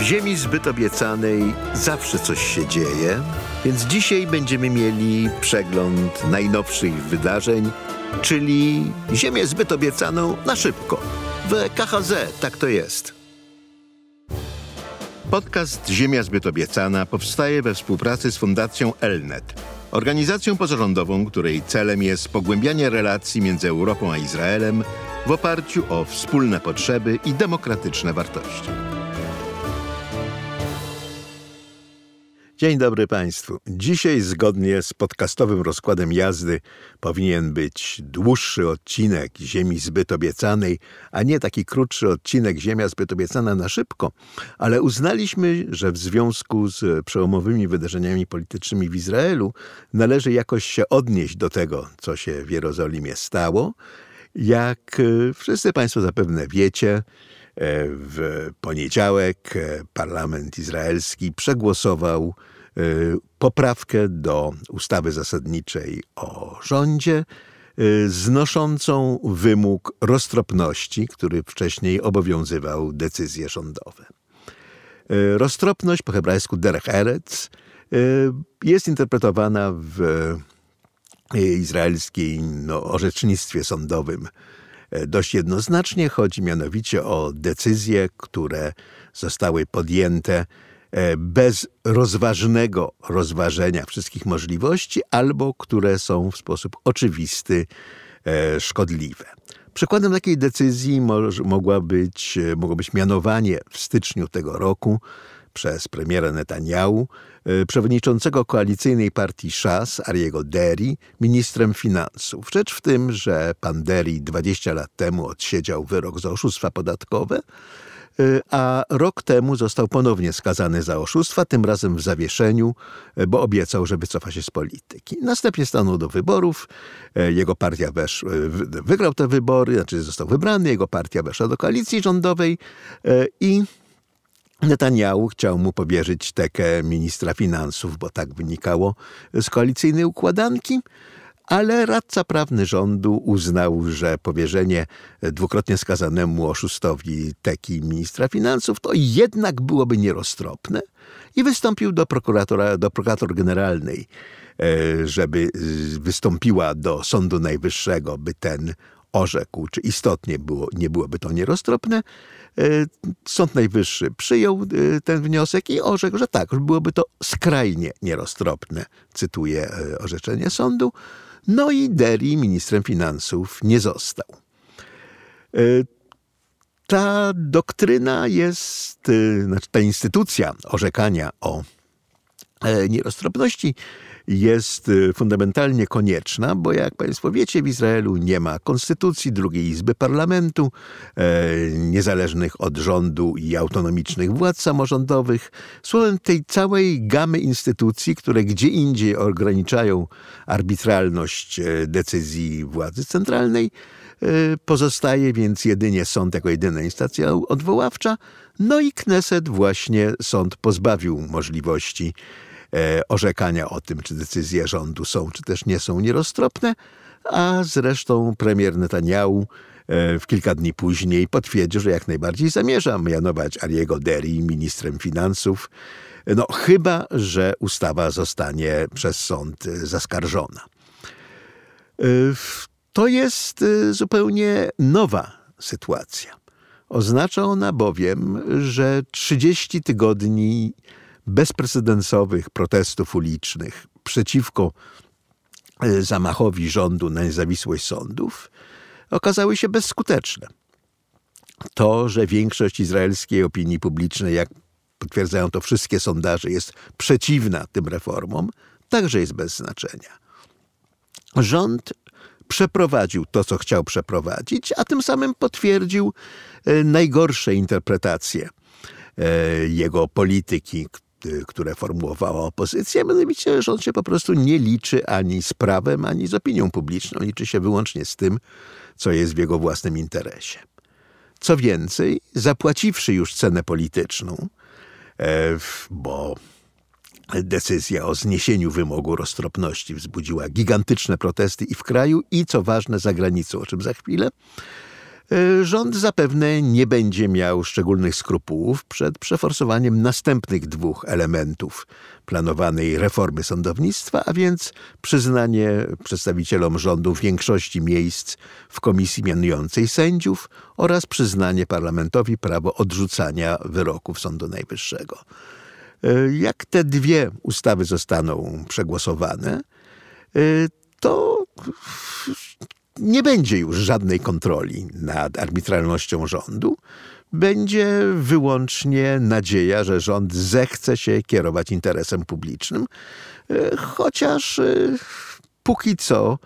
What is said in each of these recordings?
W ziemi zbyt obiecanej zawsze coś się dzieje, więc dzisiaj będziemy mieli przegląd najnowszych wydarzeń, czyli ziemię zbyt obiecaną na szybko. W KHZ tak to jest. Podcast Ziemia zbyt obiecana powstaje we współpracy z Fundacją Elnet, organizacją pozarządową, której celem jest pogłębianie relacji między Europą a Izraelem w oparciu o wspólne potrzeby i demokratyczne wartości. Dzień dobry Państwu. Dzisiaj, zgodnie z podcastowym rozkładem jazdy, powinien być dłuższy odcinek Ziemi zbyt obiecanej, a nie taki krótszy odcinek Ziemia zbyt obiecana na szybko. Ale uznaliśmy, że w związku z przełomowymi wydarzeniami politycznymi w Izraelu należy jakoś się odnieść do tego, co się w Jerozolimie stało. Jak e, wszyscy Państwo zapewne wiecie, e, w poniedziałek e, parlament izraelski przegłosował poprawkę do ustawy zasadniczej o rządzie, znoszącą wymóg roztropności, który wcześniej obowiązywał decyzje rządowe. Roztropność po hebrajsku derech eretz jest interpretowana w izraelskiej no, orzecznictwie sądowym e, dość jednoznacznie. Chodzi mianowicie o decyzje, które zostały podjęte bez rozważnego rozważenia wszystkich możliwości, albo które są w sposób oczywisty e, szkodliwe. Przykładem takiej decyzji mogła być, mogło być mianowanie w styczniu tego roku przez premiera Netanyahu, e, przewodniczącego koalicyjnej partii Szas, Ariego Deri, ministrem finansów. Rzecz w tym, że pan Deri 20 lat temu odsiedział wyrok za oszustwa podatkowe, e, a rok temu został ponownie skazany za oszustwa, tym razem w zawieszeniu, e, bo obiecał, że wycofa się z polityki. Następnie stanął do wyborów, jego partia wesz, wygrał te wybory, znaczy został wybrany, jego partia weszła do koalicji rządowej i Netanyahu chciał mu powierzyć tekę ministra finansów, bo tak wynikało z koalicyjnej układanki, ale radca prawny rządu uznał, że powierzenie dwukrotnie skazanemu oszustowi teki ministra finansów to jednak byłoby nieroztropne i wystąpił do prokuratora, do prokurator generalnej, e, żeby wystąpiła do Sądu Najwyższego, by ten orzekł, czy istotnie było, nie byłoby to nieroztropne. E, Sąd Najwyższy przyjął e, ten wniosek i orzekł, że tak, byłoby to skrajnie nieroztropne, cytuję orzeczenie sądu. No i Deri ministrem finansów nie został. Ta doktryna jest, znaczy ta instytucja orzekania o nieroztropności jest y, fundamentalnie konieczna, bo jak Państwo wiecie, w Izraelu nie ma konstytucji, drugiej izby parlamentu, e, niezależnych od rządu i autonomicznych władz samorządowych. Słowem tej całej gamy instytucji, które gdzie indziej ograniczają arbitralność e, decyzji władzy centralnej, e, pozostaje więc jedynie sąd jako jedyna instancja odwoławcza, no i Kneset właśnie sąd pozbawił możliwości orzekania o tym, czy decyzje rządu są, czy też nie są nieroztropne, a zresztą premier Netanyahu e, w kilka dni później potwierdził, że jak najbardziej zamierza mianować Ariego Deri ministrem finansów, no chyba, że ustawa zostanie przez sąd zaskarżona. E, to jest zupełnie nowa sytuacja. Oznacza ona bowiem, że 30 tygodni bezprecedensowych protestów ulicznych przeciwko e, zamachowi rządu na niezawisłość sądów okazały się bezskuteczne. To, że większość izraelskiej opinii publicznej, jak potwierdzają to wszystkie sondaże, jest przeciwna tym reformom, także jest bez znaczenia. Rząd przeprowadził to, co chciał przeprowadzić, a tym samym potwierdził e, najgorsze interpretacje e, jego polityki, które formułowała opozycja, mianowicie, że on się po prostu nie liczy ani z prawem, ani z opinią publiczną. Liczy się wyłącznie z tym, co jest w jego własnym interesie. Co więcej, zapłaciwszy już cenę polityczną, e, bo decyzja o zniesieniu wymogu roztropności wzbudziła gigantyczne protesty i w kraju, i co ważne, za granicą, o czym za chwilę, rząd zapewne nie będzie miał szczególnych skrupułów przed przeforsowaniem następnych dwóch elementów planowanej reformy sądownictwa, a więc przyznanie przedstawicielom rządu większości miejsc w komisji mianującej sędziów oraz przyznanie parlamentowi prawo odrzucania wyroków Sądu Najwyższego. E, jak te dwie ustawy zostaną przegłosowane, e, to nie będzie już żadnej kontroli nad arbitralnością rządu. Będzie wyłącznie nadzieja, że rząd zechce się kierować interesem publicznym, e, chociaż e, póki co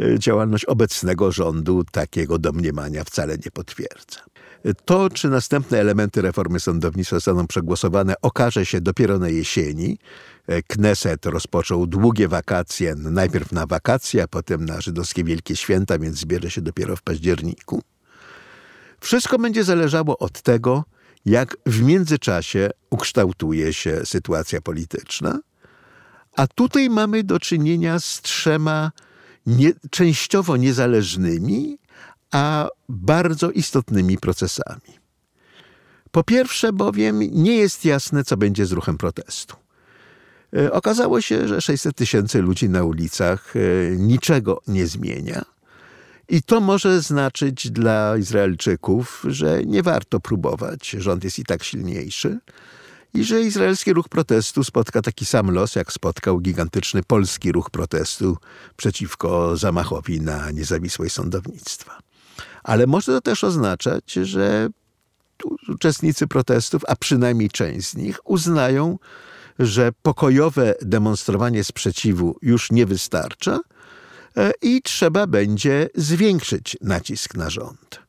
e, działalność obecnego rządu takiego domniemania wcale nie potwierdza. To, czy następne elementy reformy sądownictwa zostaną przegłosowane, okaże się dopiero na jesieni, E, Kneset rozpoczął długie wakacje, najpierw na wakacje, a potem na żydowskie Wielkie Święta, więc zbierze się dopiero w październiku. Wszystko będzie zależało od tego, jak w międzyczasie ukształtuje się sytuacja polityczna. A tutaj mamy do czynienia z trzema nie, częściowo niezależnymi, a bardzo istotnymi procesami. Po pierwsze, bowiem nie jest jasne, co będzie z ruchem protestu. E, okazało się, że 600 tysięcy ludzi na ulicach e, niczego nie zmienia. I to może znaczyć dla Izraelczyków, że nie warto próbować, rząd jest i tak silniejszy, i że izraelski ruch protestu spotka taki sam los, jak spotkał gigantyczny polski ruch protestu przeciwko zamachowi na niezawisłość sądownictwa. Ale może to też oznaczać, że uczestnicy protestów, a przynajmniej część z nich, uznają, że pokojowe demonstrowanie sprzeciwu już nie wystarcza e, i trzeba będzie zwiększyć nacisk na rząd.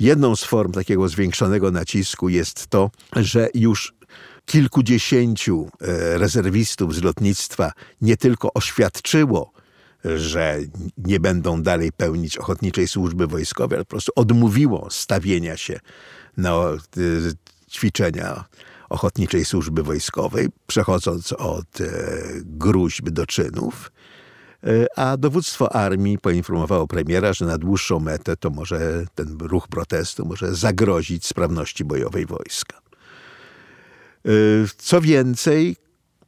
Jedną z form takiego zwiększonego nacisku jest to, że już kilkudziesięciu e, rezerwistów z lotnictwa nie tylko oświadczyło, że nie będą dalej pełnić ochotniczej służby wojskowej, ale po prostu odmówiło stawienia się na e, ćwiczenia ochotniczej służby wojskowej, przechodząc od e, gruźb do czynów. E, a dowództwo armii poinformowało premiera, że na dłuższą metę to może ten ruch protestu może zagrozić sprawności bojowej wojska. Co więcej,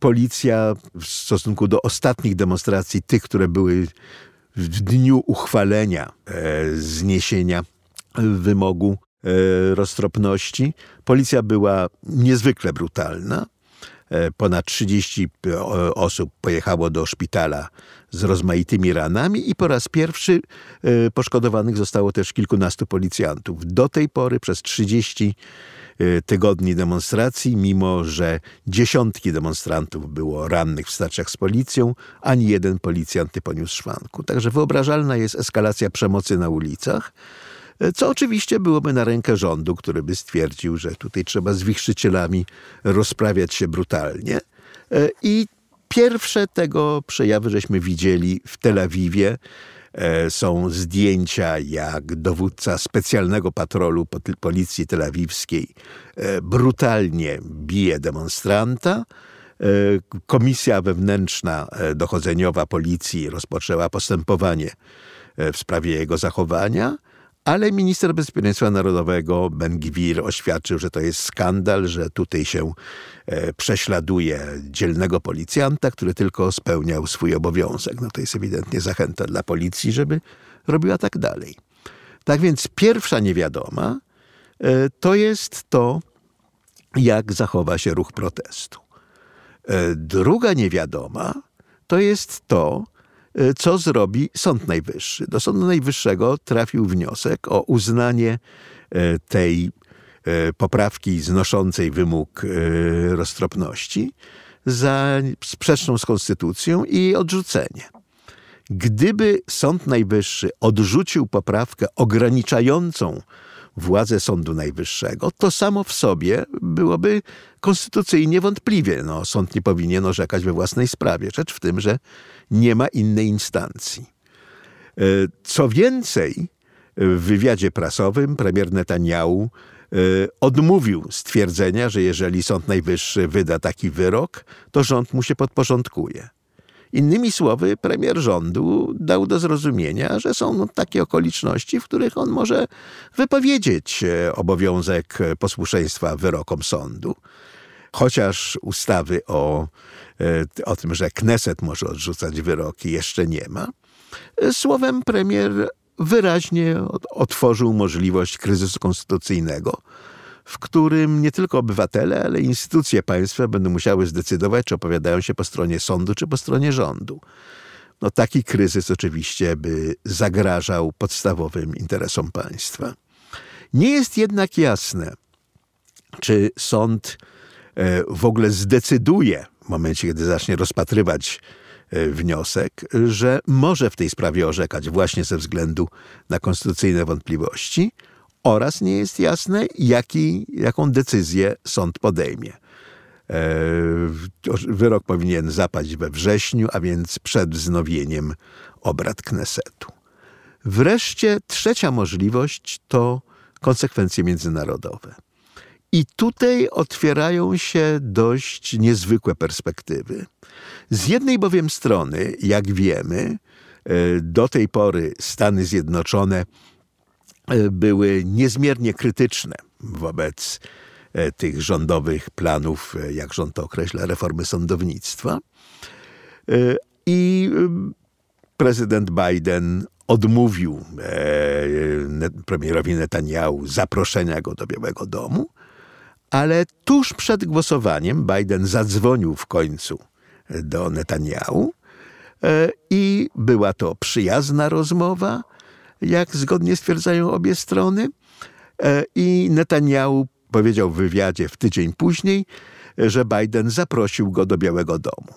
policja w stosunku do ostatnich demonstracji, tych, które były w dniu uchwalenia zniesienia wymogu E, roztropności. Policja była niezwykle brutalna. E, ponad 30 osób pojechało do szpitala z rozmaitymi ranami i po raz pierwszy e, poszkodowanych zostało też kilkunastu policjantów. Do tej pory przez 30 tygodni demonstracji, mimo że dziesiątki demonstrantów było rannych w starciach z policją, ani jeden policjant nie poniósł szwanku. Także wyobrażalna jest eskalacja przemocy na ulicach co oczywiście byłoby na rękę rządu, który by stwierdził, że tutaj trzeba z wichrzycielami rozprawiać się brutalnie. E, I pierwsze tego przejawy żeśmy widzieli w Tel Awiwie. E, są zdjęcia, jak dowódca specjalnego patrolu policji telawiwskiej e, brutalnie bije demonstranta. Komisja wewnętrzna dochodzeniowa policji rozpoczęła postępowanie w sprawie jego zachowania. Ale minister bezpieczeństwa narodowego Ben Gwir oświadczył, że to jest skandal, że tutaj się e, prześladuje dzielnego policjanta, który tylko spełniał swój obowiązek. No to jest ewidentnie zachęta dla policji, żeby robiła tak dalej. Tak więc pierwsza niewiadoma e, to jest to, jak zachowa się ruch protestu. E, druga niewiadoma to jest to, co zrobi Sąd Najwyższy. Do Sądu Najwyższego trafił wniosek o uznanie e, tej e, poprawki znoszącej wymóg roztropności za sprzeczną z konstytucją i jej odrzucenie. Gdyby Sąd Najwyższy odrzucił poprawkę ograniczającą władzę Sądu Najwyższego, to samo w sobie byłoby konstytucyjnie wątpliwie. No, sąd nie powinien orzekać we własnej sprawie. Rzecz w tym, że nie ma innej instancji. E, co więcej, w wywiadzie prasowym premier Netanyahu e, odmówił stwierdzenia, że jeżeli Sąd Najwyższy wyda taki wyrok, to rząd mu się podporządkuje. Innymi słowy, premier rządu dał do zrozumienia, że są no, takie okoliczności, w których on może wypowiedzieć obowiązek posłuszeństwa wyrokom sądu. Chociaż ustawy o, e, o tym, że Kneset może odrzucać wyroki, jeszcze nie ma. Słowem, premier wyraźnie otworzył możliwość kryzysu konstytucyjnego, w którym nie tylko obywatele, ale instytucje państwa będą musiały zdecydować, czy opowiadają się po stronie sądu, czy po stronie rządu. No, taki kryzys oczywiście by zagrażał podstawowym interesom państwa. Nie jest jednak jasne, czy sąd w ogóle zdecyduje w momencie, kiedy zacznie rozpatrywać e, wniosek, że może w tej sprawie orzekać właśnie ze względu na konstytucyjne wątpliwości, oraz nie jest jasne, jaki, jaką decyzję sąd podejmie. E, wyrok powinien zapaść we wrześniu, a więc przed wznowieniem obrad Knesetu. Wreszcie trzecia możliwość to konsekwencje międzynarodowe. I tutaj otwierają się dość niezwykłe perspektywy. Z jednej bowiem strony, jak wiemy, e, do tej pory Stany Zjednoczone E, były niezmiernie krytyczne wobec e, tych rządowych planów, jak rząd to określa, reformy sądownictwa. I prezydent Biden odmówił premierowi Netanyahu zaproszenia go do Białego Domu, ale tuż przed głosowaniem Biden zadzwonił w końcu do Netanyahu i była to przyjazna rozmowa jak zgodnie stwierdzają obie strony. E, I Netanyahu powiedział w wywiadzie w tydzień później, że Biden zaprosił go do Białego Domu.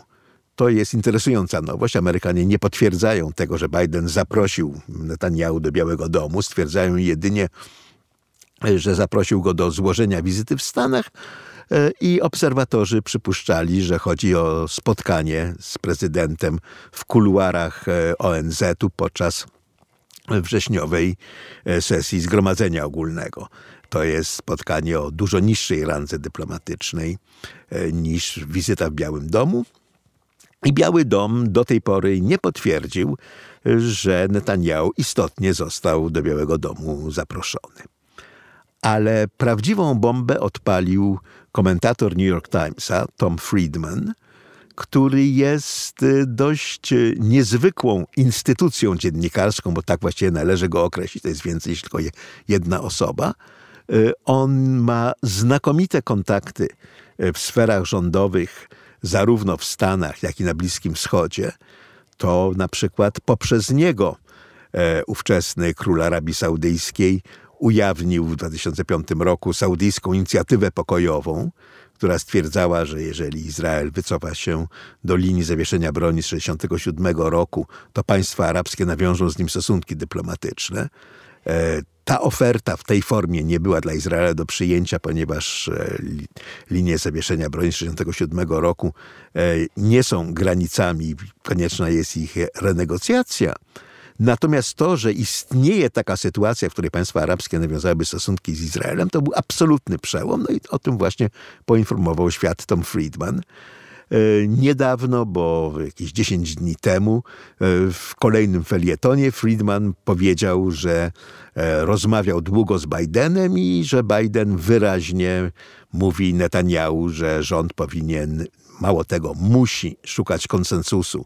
To jest interesująca nowość. Amerykanie nie potwierdzają tego, że Biden zaprosił Netanyahu do Białego Domu. Stwierdzają jedynie, że zaprosił go do złożenia wizyty w Stanach. E, I obserwatorzy przypuszczali, że chodzi o spotkanie z prezydentem w kuluarach e, ONZ-u podczas wrześniowej e, sesji Zgromadzenia Ogólnego. To jest spotkanie o dużo niższej randze dyplomatycznej niż wizyta w Białym Domu. I Biały Dom do tej pory nie potwierdził, że Netanyahu istotnie został do Białego Domu zaproszony. Ale prawdziwą bombę odpalił komentator New York Timesa Tom Friedman, który jest y, dość y, niezwykłą instytucją dziennikarską, bo tak właściwie należy go określić, to jest więcej niż tylko jedna osoba. Y, on ma znakomite kontakty w sferach rządowych, zarówno w Stanach, jak i na Bliskim Wschodzie. To na przykład poprzez niego e, ówczesny król Arabii Saudyjskiej ujawnił w 2005 roku saudyjską inicjatywę pokojową, która stwierdzała, że jeżeli Izrael wycofa się do linii zawieszenia broni z 1967 roku, to państwa arabskie nawiążą z nim stosunki dyplomatyczne. E, ta oferta w tej formie nie była dla Izraela do przyjęcia, ponieważ e, linie zawieszenia broni z 1967 roku e, nie są granicami, konieczna jest ich renegocjacja. Natomiast to, że istnieje taka sytuacja, w której państwa arabskie nawiązałyby stosunki z Izraelem, to był absolutny przełom. No i o tym właśnie poinformował świat Tom Friedman. E, niedawno, bo jakieś 10 dni temu, e, w kolejnym felietonie Friedman powiedział, że e, rozmawiał długo z Bidenem i że Biden wyraźnie mówi Netanyahu, że rząd powinien, mało tego, musi szukać konsensusu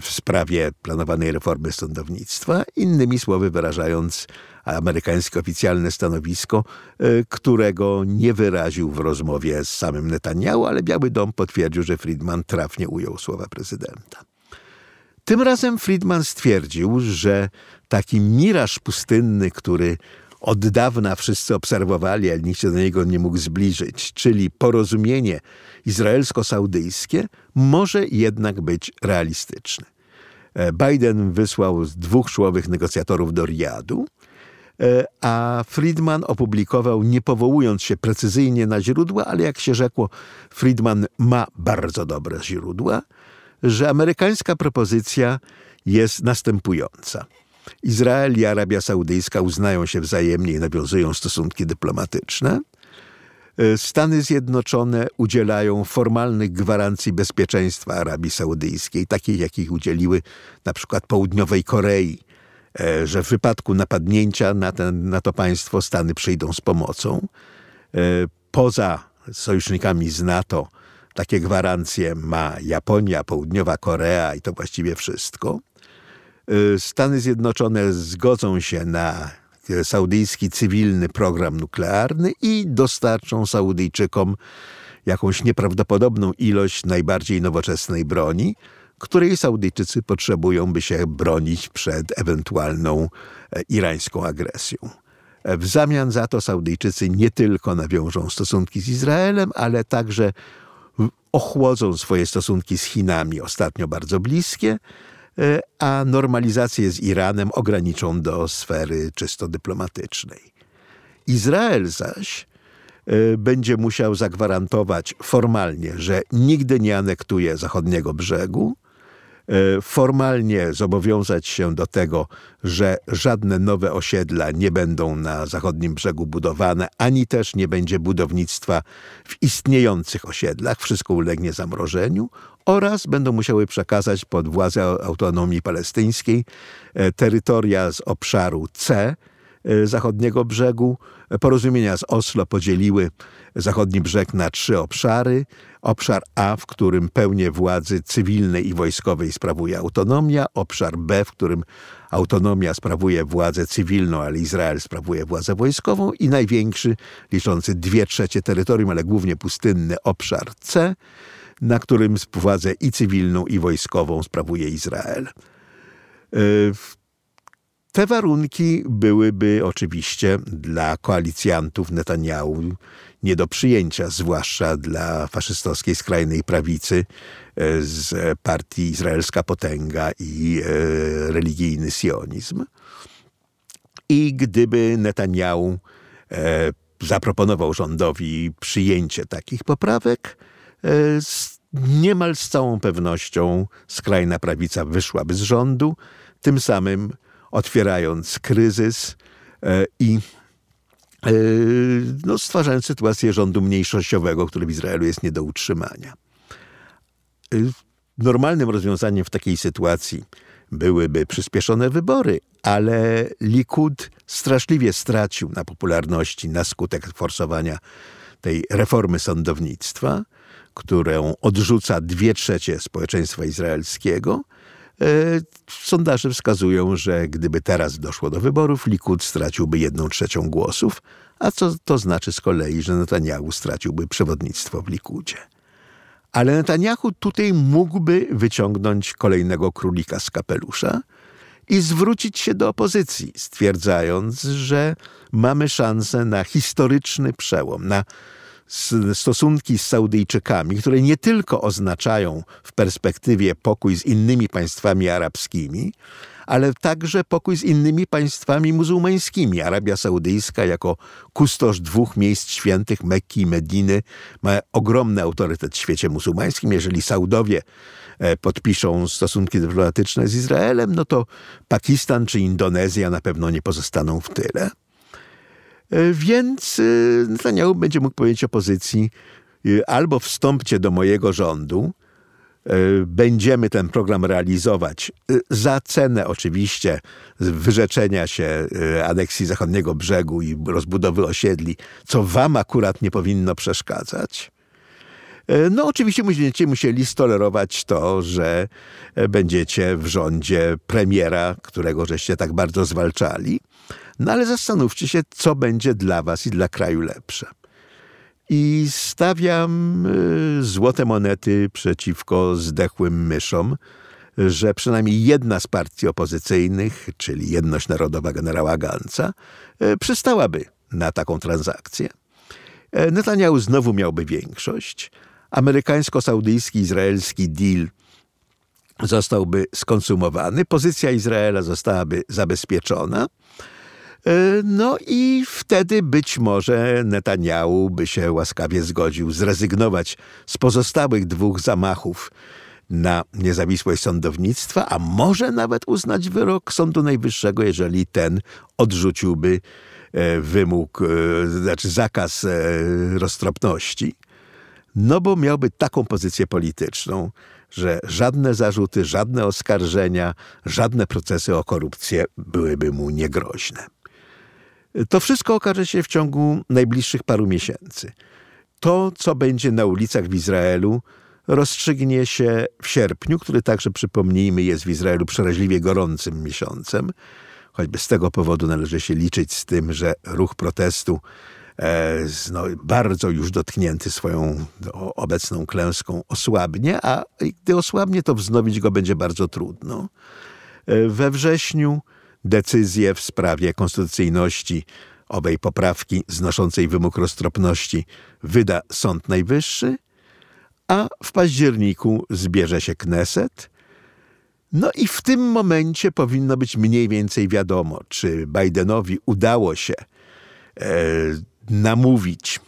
w sprawie planowanej reformy sądownictwa, innymi słowy wyrażając amerykańskie oficjalne stanowisko, e, którego nie wyraził w rozmowie z samym Netanyahu, ale Biały Dom potwierdził, że Friedman trafnie ujął słowa prezydenta. Tym razem Friedman stwierdził, że taki miraż pustynny, który od dawna wszyscy obserwowali, ale nikt się do niego nie mógł zbliżyć, czyli porozumienie izraelsko-saudyjskie, może jednak być realistyczne. E, Biden wysłał dwóch czołowych negocjatorów do Riyadu, e, a Friedman opublikował, nie powołując się precyzyjnie na źródła, ale jak się rzekło, Friedman ma bardzo dobre źródła, że amerykańska propozycja jest następująca. Izrael i Arabia Saudyjska uznają się wzajemnie i nawiązują stosunki dyplomatyczne. E, Stany Zjednoczone udzielają formalnych gwarancji bezpieczeństwa Arabii Saudyjskiej, takich jakich udzieliły na przykład Południowej Korei, e, że w wypadku napadnięcia na, ten, na to państwo Stany przyjdą z pomocą. E, poza sojusznikami z NATO takie gwarancje ma Japonia, Południowa Korea i to właściwie wszystko. Stany Zjednoczone zgodzą się na saudyjski cywilny program nuklearny i dostarczą Saudyjczykom jakąś nieprawdopodobną ilość najbardziej nowoczesnej broni, której Saudyjczycy potrzebują, by się bronić przed ewentualną e, irańską agresją. E, w zamian za to Saudyjczycy nie tylko nawiążą stosunki z Izraelem, ale także ochłodzą swoje stosunki z Chinami, ostatnio bardzo bliskie, E, a normalizację z Iranem ograniczą do sfery czysto dyplomatycznej. Izrael zaś e, będzie musiał zagwarantować formalnie, że nigdy nie anektuje zachodniego brzegu, e, formalnie zobowiązać się do tego, że żadne nowe osiedla nie będą na zachodnim brzegu budowane, ani też nie będzie budownictwa w istniejących osiedlach, wszystko ulegnie zamrożeniu oraz będą musiały przekazać pod władzę autonomii palestyńskiej e, terytoria z obszaru C e, zachodniego brzegu. Porozumienia z Oslo podzieliły zachodni brzeg na trzy obszary. Obszar A, w którym pełnię władzy cywilnej i wojskowej sprawuje autonomia, obszar B, w którym autonomia sprawuje władzę cywilną, ale Izrael sprawuje władzę wojskową i największy, liczący dwie trzecie terytorium, ale głównie pustynny obszar C, na którym władzę i cywilną, i wojskową sprawuje Izrael. E, te warunki byłyby oczywiście dla koalicjantów Netanyahu nie do przyjęcia, zwłaszcza dla faszystowskiej skrajnej prawicy e, z partii Izraelska Potęga i e, religijny sionizm. I gdyby Netanyahu zaproponował rządowi przyjęcie takich poprawek, niemal z całą pewnością skrajna prawica wyszłaby z rządu, tym samym otwierając kryzys e, i e, no, stwarzając sytuację rządu mniejszościowego, który w Izraelu jest nie do utrzymania. E, normalnym rozwiązaniem w takiej sytuacji byłyby przyspieszone wybory, ale Likud straszliwie stracił na popularności na skutek forsowania tej reformy sądownictwa którą odrzuca dwie trzecie społeczeństwa izraelskiego, sondaże wskazują, że gdyby teraz doszło do wyborów, Likud straciłby jedną trzecią głosów, a co to znaczy z kolei, że Netanyahu straciłby przewodnictwo w Likudzie. Ale Netanyahu tutaj mógłby wyciągnąć kolejnego królika z kapelusza i zwrócić się do opozycji, stwierdzając, że mamy szansę na historyczny przełom, na stosunki z Saudyjczykami, które nie tylko oznaczają w perspektywie pokój z innymi państwami arabskimi, ale także pokój z innymi państwami muzułmańskimi. Arabia Saudyjska jako kustosz dwóch miejsc świętych, Mekki i Mediny, ma ogromny autorytet w świecie muzułmańskim. Jeżeli Saudowie e, podpiszą stosunki dyplomatyczne z Izraelem, no to Pakistan czy Indonezja na pewno nie pozostaną w tyle. E, więc e, Netanyahu będzie mógł powiedzieć opozycji e, albo wstąpcie do mojego rządu, będziemy ten program realizować za cenę oczywiście wyrzeczenia się aneksji zachodniego brzegu i rozbudowy osiedli, co wam akurat nie powinno przeszkadzać. No, oczywiście będziecie musieli stolerować to, że będziecie w rządzie premiera, którego żeście tak bardzo zwalczali. No ale zastanówcie się, co będzie dla was i dla kraju lepsze. I stawiam y, złote monety przeciwko zdechłym myszom, że przynajmniej jedna z partii opozycyjnych, czyli Jedność Narodowa generała Ganca, y, przystałaby na taką transakcję. E, Netanyahu znowu miałby większość. Amerykańsko-saudyjski, izraelski deal zostałby skonsumowany, pozycja Izraela zostałaby zabezpieczona, no i wtedy być może Netanyahu by się łaskawie zgodził zrezygnować z pozostałych dwóch zamachów na niezawisłość sądownictwa, a może nawet uznać wyrok Sądu Najwyższego, jeżeli ten odrzuciłby wymóg, znaczy zakaz roztropności, no bo miałby taką pozycję polityczną, że żadne zarzuty, żadne oskarżenia, żadne procesy o korupcję byłyby mu niegroźne. To wszystko okaże się w ciągu najbliższych paru miesięcy. To, co będzie na ulicach w Izraelu, rozstrzygnie się w sierpniu, który także, przypomnijmy, jest w Izraelu przeraźliwie gorącym miesiącem. Choćby z tego powodu należy się liczyć z tym, że ruch protestu E, no, bardzo już dotknięty swoją obecną klęską osłabnie, a gdy osłabnie, to wznowić go będzie bardzo trudno. E, we wrześniu decyzję w sprawie konstytucyjności owej poprawki znoszącej wymóg roztropności wyda Sąd Najwyższy, a w październiku zbierze się Kneset. No i w tym momencie powinno być mniej więcej wiadomo, czy Bidenowi udało się e, namówić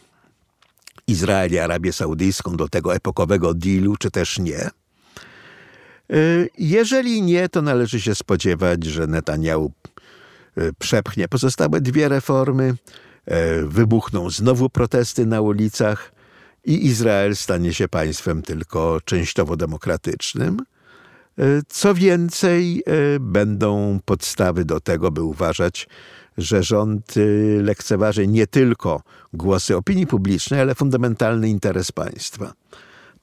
Izrael i Arabię Saudyjską do tego epokowego dealu, czy też nie. E, jeżeli nie, to należy się spodziewać, że Netanyahu e, przepchnie pozostałe dwie reformy, e, wybuchną znowu protesty na ulicach i Izrael stanie się państwem tylko częściowo demokratycznym. Co więcej, będą podstawy do tego, by uważać, że rząd y, lekceważy nie tylko głosy opinii publicznej, ale fundamentalny interes państwa.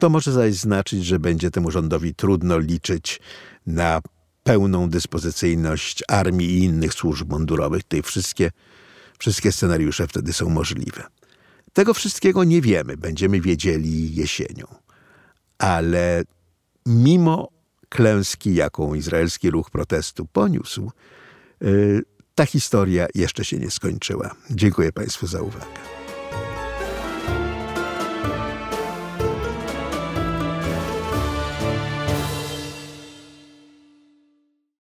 To może zaś znaczyć, że będzie temu rządowi trudno liczyć na pełną dyspozycyjność armii i innych służb mundurowych. Te wszystkie, wszystkie scenariusze wtedy są możliwe. Tego wszystkiego nie wiemy, będziemy wiedzieli jesienią. Ale mimo klęski, jaką izraelski ruch protestu poniósł, y, ta historia jeszcze się nie skończyła. Dziękuję Państwu za uwagę.